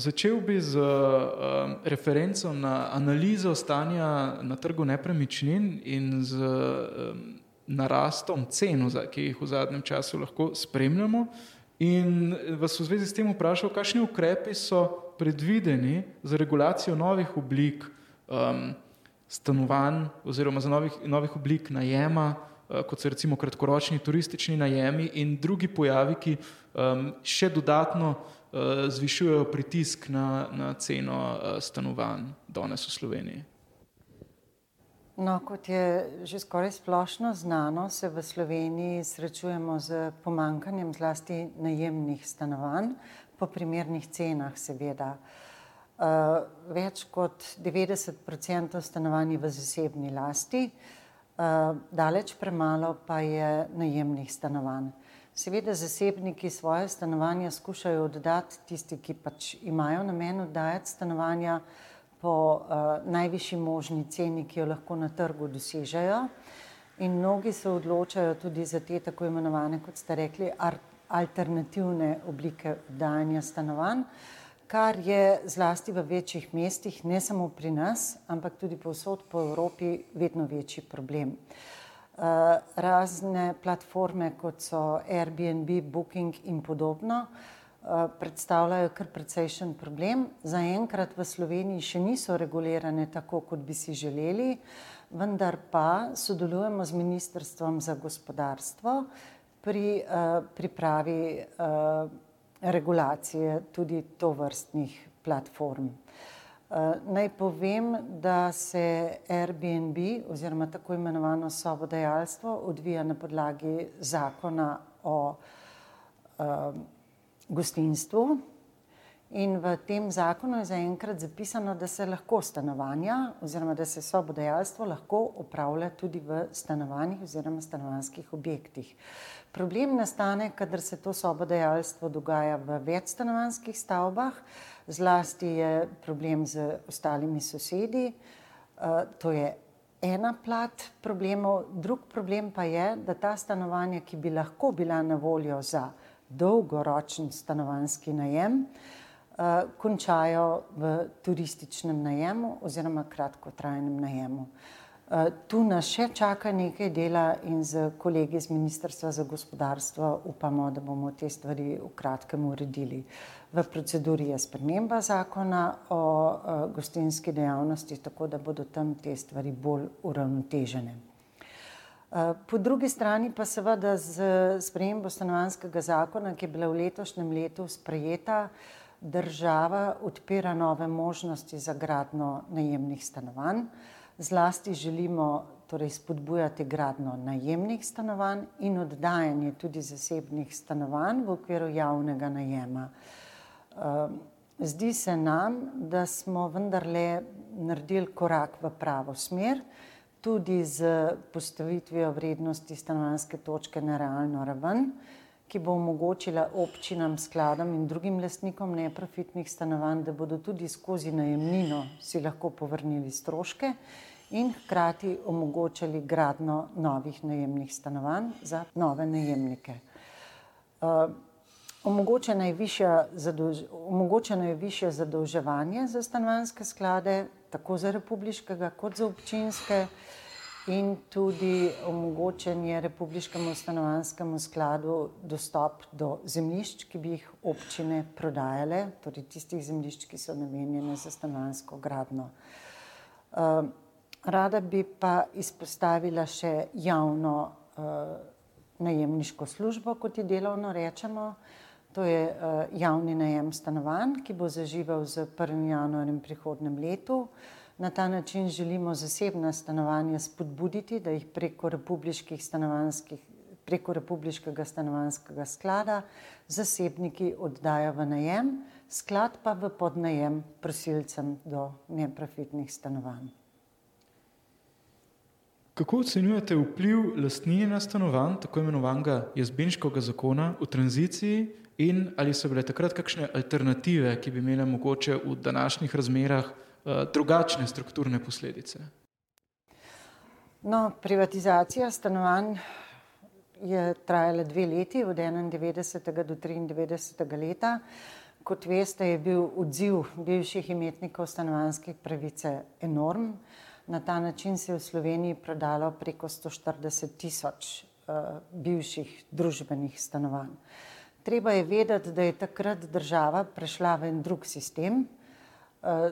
začel bi z um, referenco na analizo stanja na trgu nepremičnin in z um, narastom cen, ki jih v zadnjem času lahko spremljamo. In vas v zvezi s tem vprašal, kakšni ukrepi so predvideni za regulacijo novih oblik um, stanovanj oziroma za novih, novih oblik najema, uh, kot so recimo kratkoročni turistični najemi in drugi pojavi, ki um, še dodatno uh, zvišujejo pritisk na, na ceno uh, stanovanj danes v Sloveniji. No, kot je že skoraj splošno znano, se v Sloveniji srečujemo z pomankanjem zlasti najemnih stanovanj, po primernih cenah, seveda. Uh, več kot 90% stanovanj v zasebni lasti, uh, daleč premalo pa je najemnih stanovanj. Seveda, zasebniki svoje stanovanja skušajo oddati tisti, ki pač imajo namen oddajati stanovanja po uh, najvišji možni ceni, ki jo lahko na trgu dosežejo. In mnogi se odločajo tudi za te tako imenovane, kot ste rekli, alternativne oblike oddajanja stanovanj, kar je zlasti v večjih mestih, ne samo pri nas, ampak tudi povsod po Evropi, vedno večji problem. Uh, razne platforme, kot so Airbnb, Booking in podobno, Eh, predstavljajo kar precejšen problem. Zaenkrat v Sloveniji še niso regulirane tako, kot bi si želeli, vendar pa sodelujemo z Ministrstvom za gospodarstvo pri uh, pripravi regulacije tudi to vrstnih platform. Uh, naj povem, da se Airbnb oziroma tako imenovano sobodajalstvo odvija na podlagi zakona o uh, gostinstvu. In v tem zakonu je zaenkrat zapisano, da se lahko stanovanja oziroma da se sobodajalstvo lahko upravlja tudi v stanovanjih oziroma stanovanjskih objektih. Problem nastane, kadar se to sobodajalstvo dogaja v večstanovanjskih stavbah, zlasti je problem z ostalimi sosedi. Eh, to je ena plat problemov, drug problem pa je, da ta stanovanja, ki bi lahko bila na voljo za dolgoročen stanovanjski najem, končajo v turističnem najemu oziroma kratkotrajnem najemu. Uh, tu nas še čaka nekaj dela in z kolegi iz Ministrstva za gospodarstvo upamo, da bomo te stvari v kratkem uredili. V proceduri je sprememba zakona o uh, gostinski dejavnosti, tako da bodo tam te stvari bolj uravnotežene. Eh, po drugi strani pa seveda z spremembo stanovanskega zakona, ki je bila v letošnjem letu sprejeta, država odpira nove možnosti za gradno najemnih stanovanj. Zlasti želimo torej spodbujati gradno najemnih stanovanj in oddajanje tudi zasebnih stanovanj v okviru javnega najema. Eh, zdi se nam, da smo vendarle naredili korak v pravo smer tudi z postavitvijo vrednosti stanovanske točke na realno raven, ki bo omogočila občinam, skladom in drugim lastnikom neprofitnih stanovanj, da bodo tudi skozi najemnino si lahko povrnili stroške in hkrati omogočali gradno novih najemnih stanovanj za nove najemnike. Uh, omogočeno je više zadolževanje za stanovanske sklade, tako za republiškega kot za občinske in tudi omogočanje republiškemu stanovanskemu skladu dostop do zemljišč, ki bi jih občine prodajale, torej tistih zemljišč, ki so namenjene za stanovansko gradno. Uh, rada bi pa izpostavila še javno uh, najemniško službo, kot ji delovno rečemo. To je uh, javni najem stanovanj, ki bo zaživel z 1. januarjem prihodnem letu. Na ta način želimo zasebna stanovanja spodbuditi, da jih preko, preko republiškega stanovanskega sklada zasebniki oddajo v najem, sklad pa v podnajem prosilcem do neprofitnih stanovanj. Kako ocenjujete vpliv lastninjenja stanovanj, tako imenovanega jazbinskega zakona, v tranziciji in ali so bile takrat kakšne alternative, ki bi imele mogoče v današnjih razmerah drugačne strukturne posledice? No, privatizacija stanovanj je trajala dve leti, od 91. do 93. leta. Kot veste, je bil odziv bivših imetnikov stanovanjskih pravice enorm. Na ta način se je v Sloveniji prodalo preko 140 tisoč uh, bivših družbenih stanovanj. Treba je vedeti, da je takrat država prešla v en drug sistem,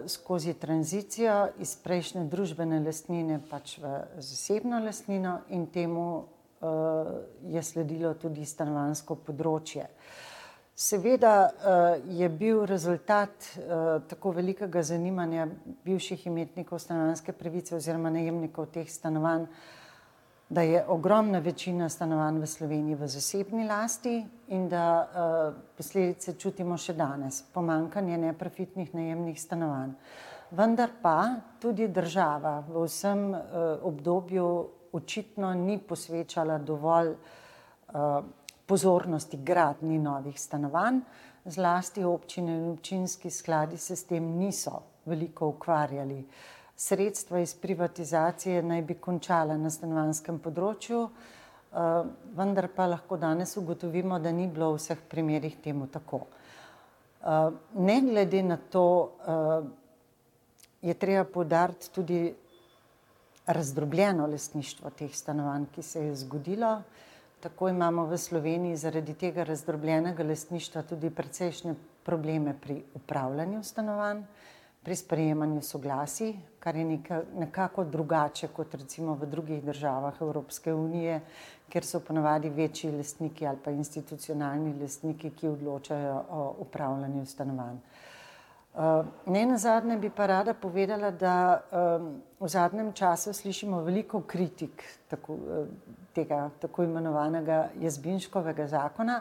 skozi tranzicijo iz prejšnje družbene lastnine pač v zasebno lastnino in temu uh, je sledilo tudi stanovansko področje. Seveda uh, je bil rezultat tako velikega zanimanja bivših imetnikov stanovanske pravice oziroma najemnikov teh stanovanj, da je ogromna večina stanovanj v Sloveniji v zasebni lasti in da uh, posledice čutimo še danes, pomankanje neprofitnih najemnih stanovanj. Vendar pa tudi država v vsem uh, obdobju očitno ni posvečala dovolj uh, pozornosti gradni novih stanovanj, zlasti občine in občinski skladi se s tem niso veliko ukvarjali. Sredstva iz privatizacije naj bi končala na stanovanskem področju, uh, vendar pa lahko danes ugotovimo, da ni bilo v vseh primerih temu tako. Uh, ne glede na to, uh, je treba podariti tudi razdrobljeno lastništvo teh stanovanj, ki se je zgodilo. Tako imamo v Sloveniji zaradi tega razdrobljenega lastništva tudi precejšnje probleme pri upravljanju stanovanj, pri sprejemanju soglasij, kar je nekako drugače kot recimo v drugih državah Evropske unije, kjer so ponovadi večji lastniki ali pa institucionalni lastniki, ki odločajo o upravljanju stanovanj. Uh, ne na zadnje bi pa rada povedala, da um, v zadnjem času slišimo veliko kritik tako, uh, tega tako imenovanega jazbinškovega zakona,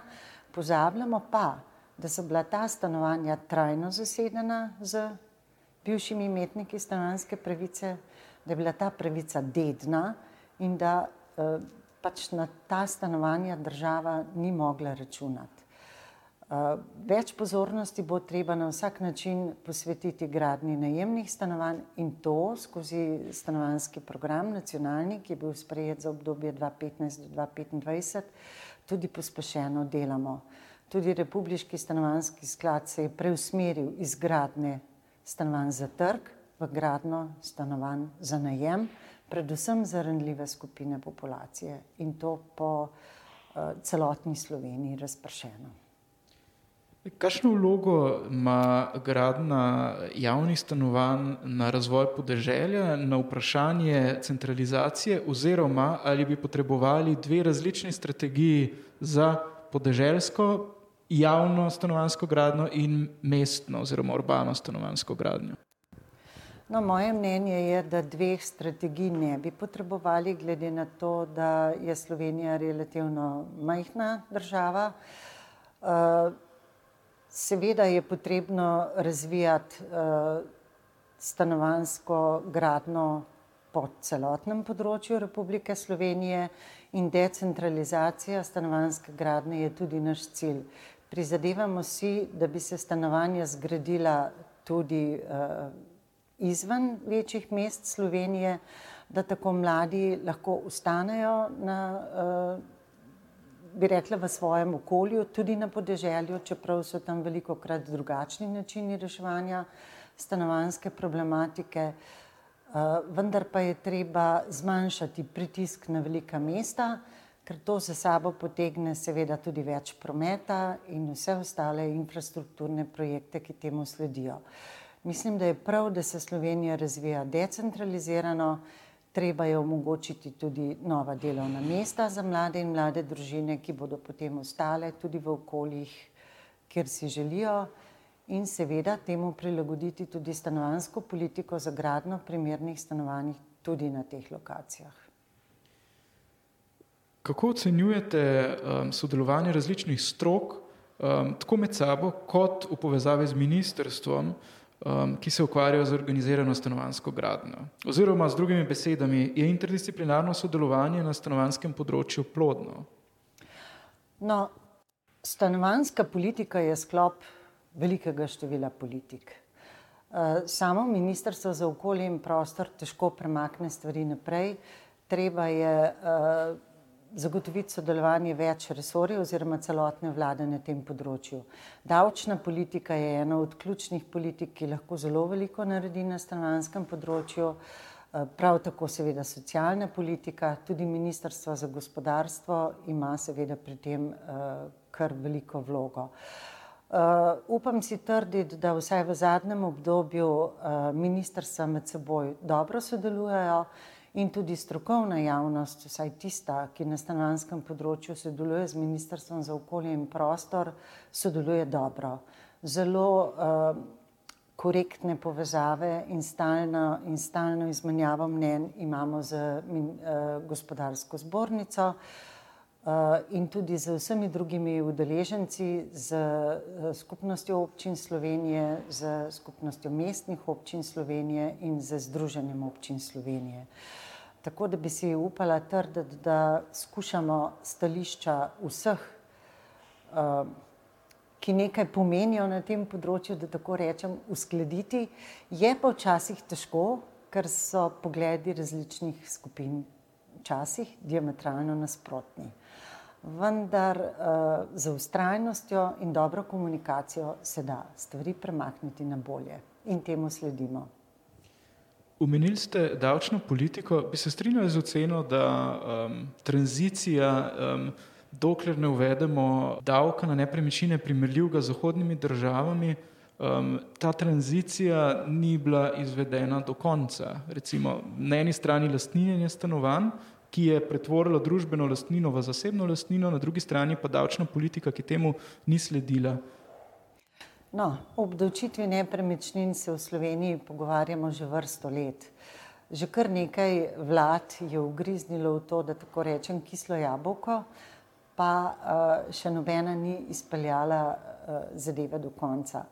pozabljamo pa, da so bila ta stanovanja trajno zasedena z bivšimi imetniki stanovanske pravice, da je bila ta pravica dedna in da uh, pač na ta stanovanja država ni mogla računati. Uh, več pozornosti bo treba na vsak način posvetiti gradni najemnih stanovanj in to skozi stanovanski program nacionalni, ki je bil sprejet za obdobje 2015-2025, tudi pospešeno delamo. Tudi Republiški stanovanski sklad se je preusmeril iz gradne stanovanj za trg v gradno stanovanj za najem, predvsem za randljive skupine populacije in to po uh, celotni Sloveniji razpršeno. Kakšno vlogo ima gradna javnih stanovanj na razvoj podeželja, na vprašanje centralizacije, oziroma ali bi potrebovali dve različni strategiji za podeželsko javno stanovansko gradnjo in mestno oziroma urbano stanovansko gradnjo? No, moje mnenje je, da dveh strategij ne bi potrebovali, glede na to, da je Slovenija relativno majhna država. Uh, Seveda je potrebno razvijati uh, stanovansko gradno po celotnem področju Republike Slovenije in decentralizacija stanovanske gradne je tudi naš cilj. Prizadevamo si, da bi se stanovanja zgradila tudi uh, izven večjih mest Slovenije, da tako mladi lahko ustanejo na uh, bi rekla, v svojem okolju, tudi na podeželju, čeprav so tam veliko krat drugačni načini reševanja stanovanske problematike, uh, vendar pa je treba zmanjšati pritisk na velika mesta, ker to za sabo potegne seveda tudi več prometa in vse ostale infrastrukturne projekte, ki temu sledijo. Mislim, da je prav, da se Slovenija razvija decentralizirano, treba je omogočiti tudi nova delovna mesta za mlade in mlade družine, ki bodo potem ostale tudi v okoljih, kjer si želijo, in seveda temu prilagoditi tudi stanovansko politiko za gradno primernih stanovanj tudi na teh lokacijah. Kako ocenjujete um, sodelovanje različnih strok, um, tako med sabo, kot v povezavi z ministrstvom, um, ki se ukvarjajo z organizirano stanovansko gradnjo. Oziroma, z drugimi besedami, je interdisciplinarno sodelovanje na stanovanskem področju plodno? No, stanovanska politika je sklop velikega števila politik. Uh, samo Ministrstvo za okolje in prostor težko premakne stvari naprej. Treba je uh, zagotoviti sodelovanje več resorjev oziroma celotne vlade na tem področju. Davčna politika je ena od ključnih politik, ki lahko zelo veliko naredi na stanovanskem področju, eh, prav tako seveda socialna politika, tudi Ministrstvo za gospodarstvo ima seveda pri tem uh, kar veliko vlogo. Uh, upam si trditi, da vsaj v zadnjem obdobju uh, ministrstva med seboj dobro sodelujejo in tudi strokovna javnost, vsaj tista, ki na stanovanskem področju sodeluje z Ministrstvom za okolje in prostor, sodeluje dobro. Zelo uh, korektne povezave in stalno, in stalno izmenjavo mnen imamo z uh, gospodarsko zbornico uh, in tudi z vsemi drugimi udeleženci, z uh, skupnostjo občin Slovenije, z skupnostjo mestnih občin Slovenije in z Združenjem občin Slovenije. Uh, Tako da bi si upala trditi, da skušamo stališča vseh, uh, ki nekaj pomenijo na tem področju, da tako rečem, uskladiti. Je pa včasih težko, ker so pogledi različnih skupin včasih diametralno nasprotni. Vendar uh, z ustrajnostjo in dobro komunikacijo se da stvari premakniti na bolje in temu sledimo. Umenili ste davčno politiko, bi se strinjali z oceno, da um, tranzicija, um, dokler ne uvedemo davka na nepremičnine, primerljivega z zahodnimi državami, um, ta tranzicija ni bila izvedena do konca. Recimo na eni strani lastninjenje stanovanj, ki je pretvorilo družbeno lastnino v zasebno lastnino, na drugi strani pa davčna politika, ki temu ni sledila. No, obdavčitvi nepremičnin se v Sloveniji pogovarjamo že vrsto let. Že kar nekaj vlad je ugriznilo v to, da tako rečem, kislo jabolko, pa uh, še nobena ni izpeljala uh, zadeve do konca.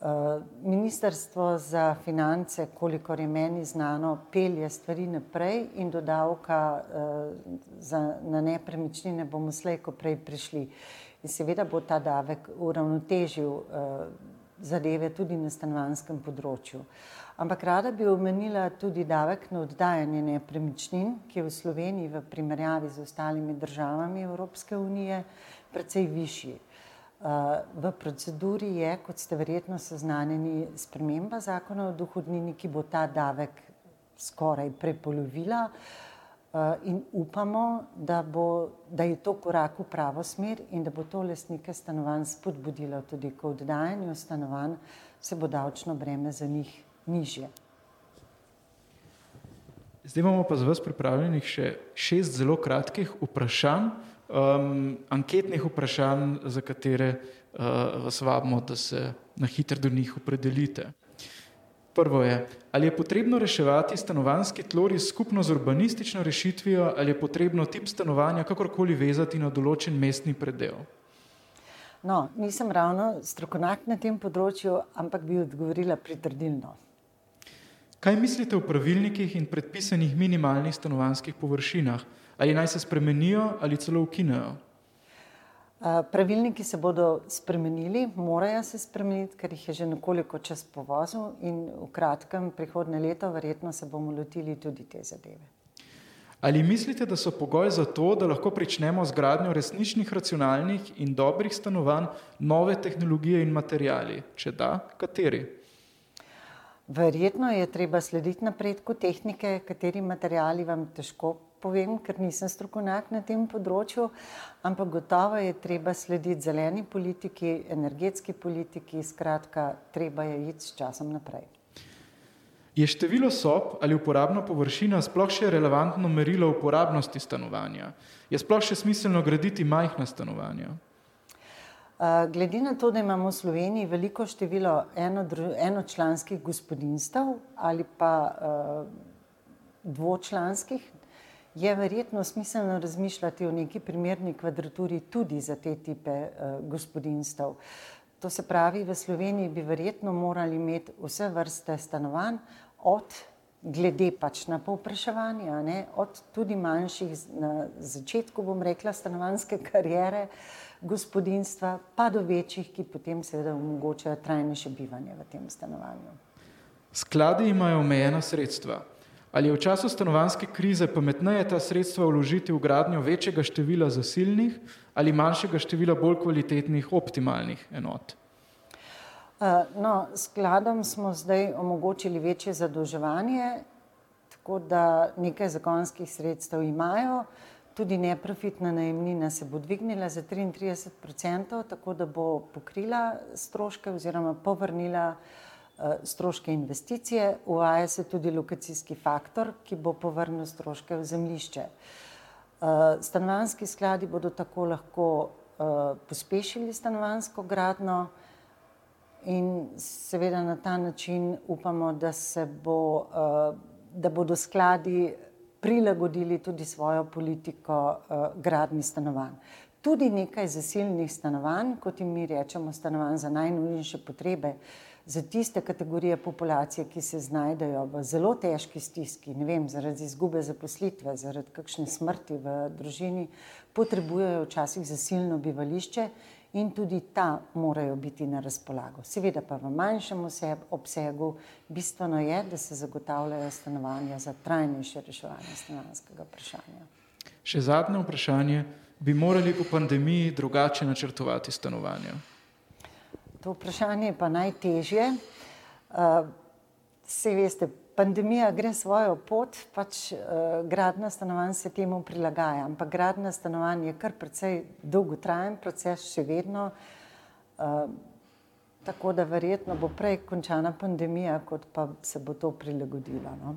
Uh, Ministrstvo za finance, kolikor je meni znano, pelje stvari naprej in do davka uh, za, na nepremičnine bomo slejko prej prišli. In seveda bo ta davek uravnotežil uh, zadeve tudi na stanovanskem področju. Ampak rada bi omenila tudi davek na oddajanje nepremičnin, ki je v Sloveniji v primerjavi z ostalimi državami Evropske unije precej višji. Uh, v proceduri je, kot ste verjetno seznanjeni, sprememba zakona o dohodnini, ki bo ta davek skoraj prepolovila. Uh, Eh, in upamo, da, bo, da je to korak v pravo smer in da bo to lastnike stanovanj spodbudilo tudi k oddajanju stanovanj, se bo davčno breme za njih nižje. Zdaj imamo pa za vas pripravljenih še šest zelo kratkih vprašanj, um, anketnih vprašanj, za katere uh, vas vabimo, da se na hitro do njih opredelite. Prvo je, ali je potrebno reševati stanovanski tloris skupno z urbanistično rešitvijo, ali je potrebno tip stanovanja kakorkoli vezati na določen mestni predel. No, nisem ravno strokovnjak na tem področju, ampak bi odgovorila pritrdilno. Kaj mislite o pravilnikih in predpisanih minimalnih stanovanskih površinah? Ali naj se spremenijo ali celo ukinejo? Pravilniki se bodo spremenili, morajo se spremeniti, ker jih je že nekoliko čas povozil in v kratkem prihodne leto verjetno se bomo lotili tudi te zadeve. Ali mislite, da so pogoj za to, da lahko pričnemo z gradnjo resničnih, racionalnih in dobrih stanovanj, nove tehnologije in materijali? Če da, kateri? Verjetno je treba slediti napredku tehnike, kateri materijali vam težko povem, ker nisem strokovnjak na tem področju, ampak gotovo je treba slediti zeleni politiki, energetski politiki, skratka, treba je iti s časom naprej. Je število sob ali uporabna površina sploh še relevantno merilo uporabnosti stanovanja? Je sploh še smiselno graditi majhna stanovanja? Glede na to, da imamo v Sloveniji veliko število eno, enočlanskih gospodinstv ali pa uh, dvočlanskih, je verjetno smiselno razmišljati o neki primerni kvadraturi tudi za te tipe uh, gospodinstv. To se pravi, v Sloveniji bi verjetno morali imeti vse vrste stanovanj, od glede pač na povpraševanje, od tudi manjših na začetku, bom rekla, stanovanske karijere gospodinstva, pa do večjih, ki potem seveda omogočajo trajnejše bivanje v tem stanovanju. Skladi imajo omejena sredstva. Ali je v času stanovanske krize pametneje ta sredstva vložiti v gradnjo večjega števila zasilnih ali manjšega števila bolj kvalitetnih optimalnih enot? Uh, no, skladom smo zdaj omogočili večje zadolževanje, tako da nekaj zakonskih sredstev imajo. Tudi neprofitna najemnina se bo dvignila za 33%, tako da bo pokrila stroške oziroma povrnila uh, stroške investicije. Uvaja se tudi lokacijski faktor, ki bo povrnil stroške v zemljišče. Uh, stanovanski skladi bodo tako lahko uh, pospešili stanovansko gradno in seveda na ta način upamo, da bo, da bodo skladi prilagodili tudi svojo politiko gradni stanovanj. Tudi nekaj zasilnih stanovanj, kot jim mi rečemo, stanovanj za najnujnejše potrebe, za tiste kategorije populacije, ki se znajdejo v zelo težki stiski, ne vem, zaradi izgube zaposlitve, zaradi kakšne smrti v družini, potrebujejo včasih zasilno bivališče in tudi ta morajo biti na razpolago. Seveda pa v manjšem obsegu bistveno je, da se zagotavljajo stanovanja za trajnejše reševanje stanovanskega vprašanja. Še zadnje vprašanje, bi morali v pandemiji drugače načrtovati stanovanja? To vprašanje je pa najtežje. Uh, Vse veste, pandemija gre svojo pot, pač uh, gradna stanovanj se temu prilagaja, ampak gradna stanovanj je kar precej dolgotrajen proces še vedno, uh, tako da verjetno bo prej končana pandemija, kot pa se bo to prilagodilo. No?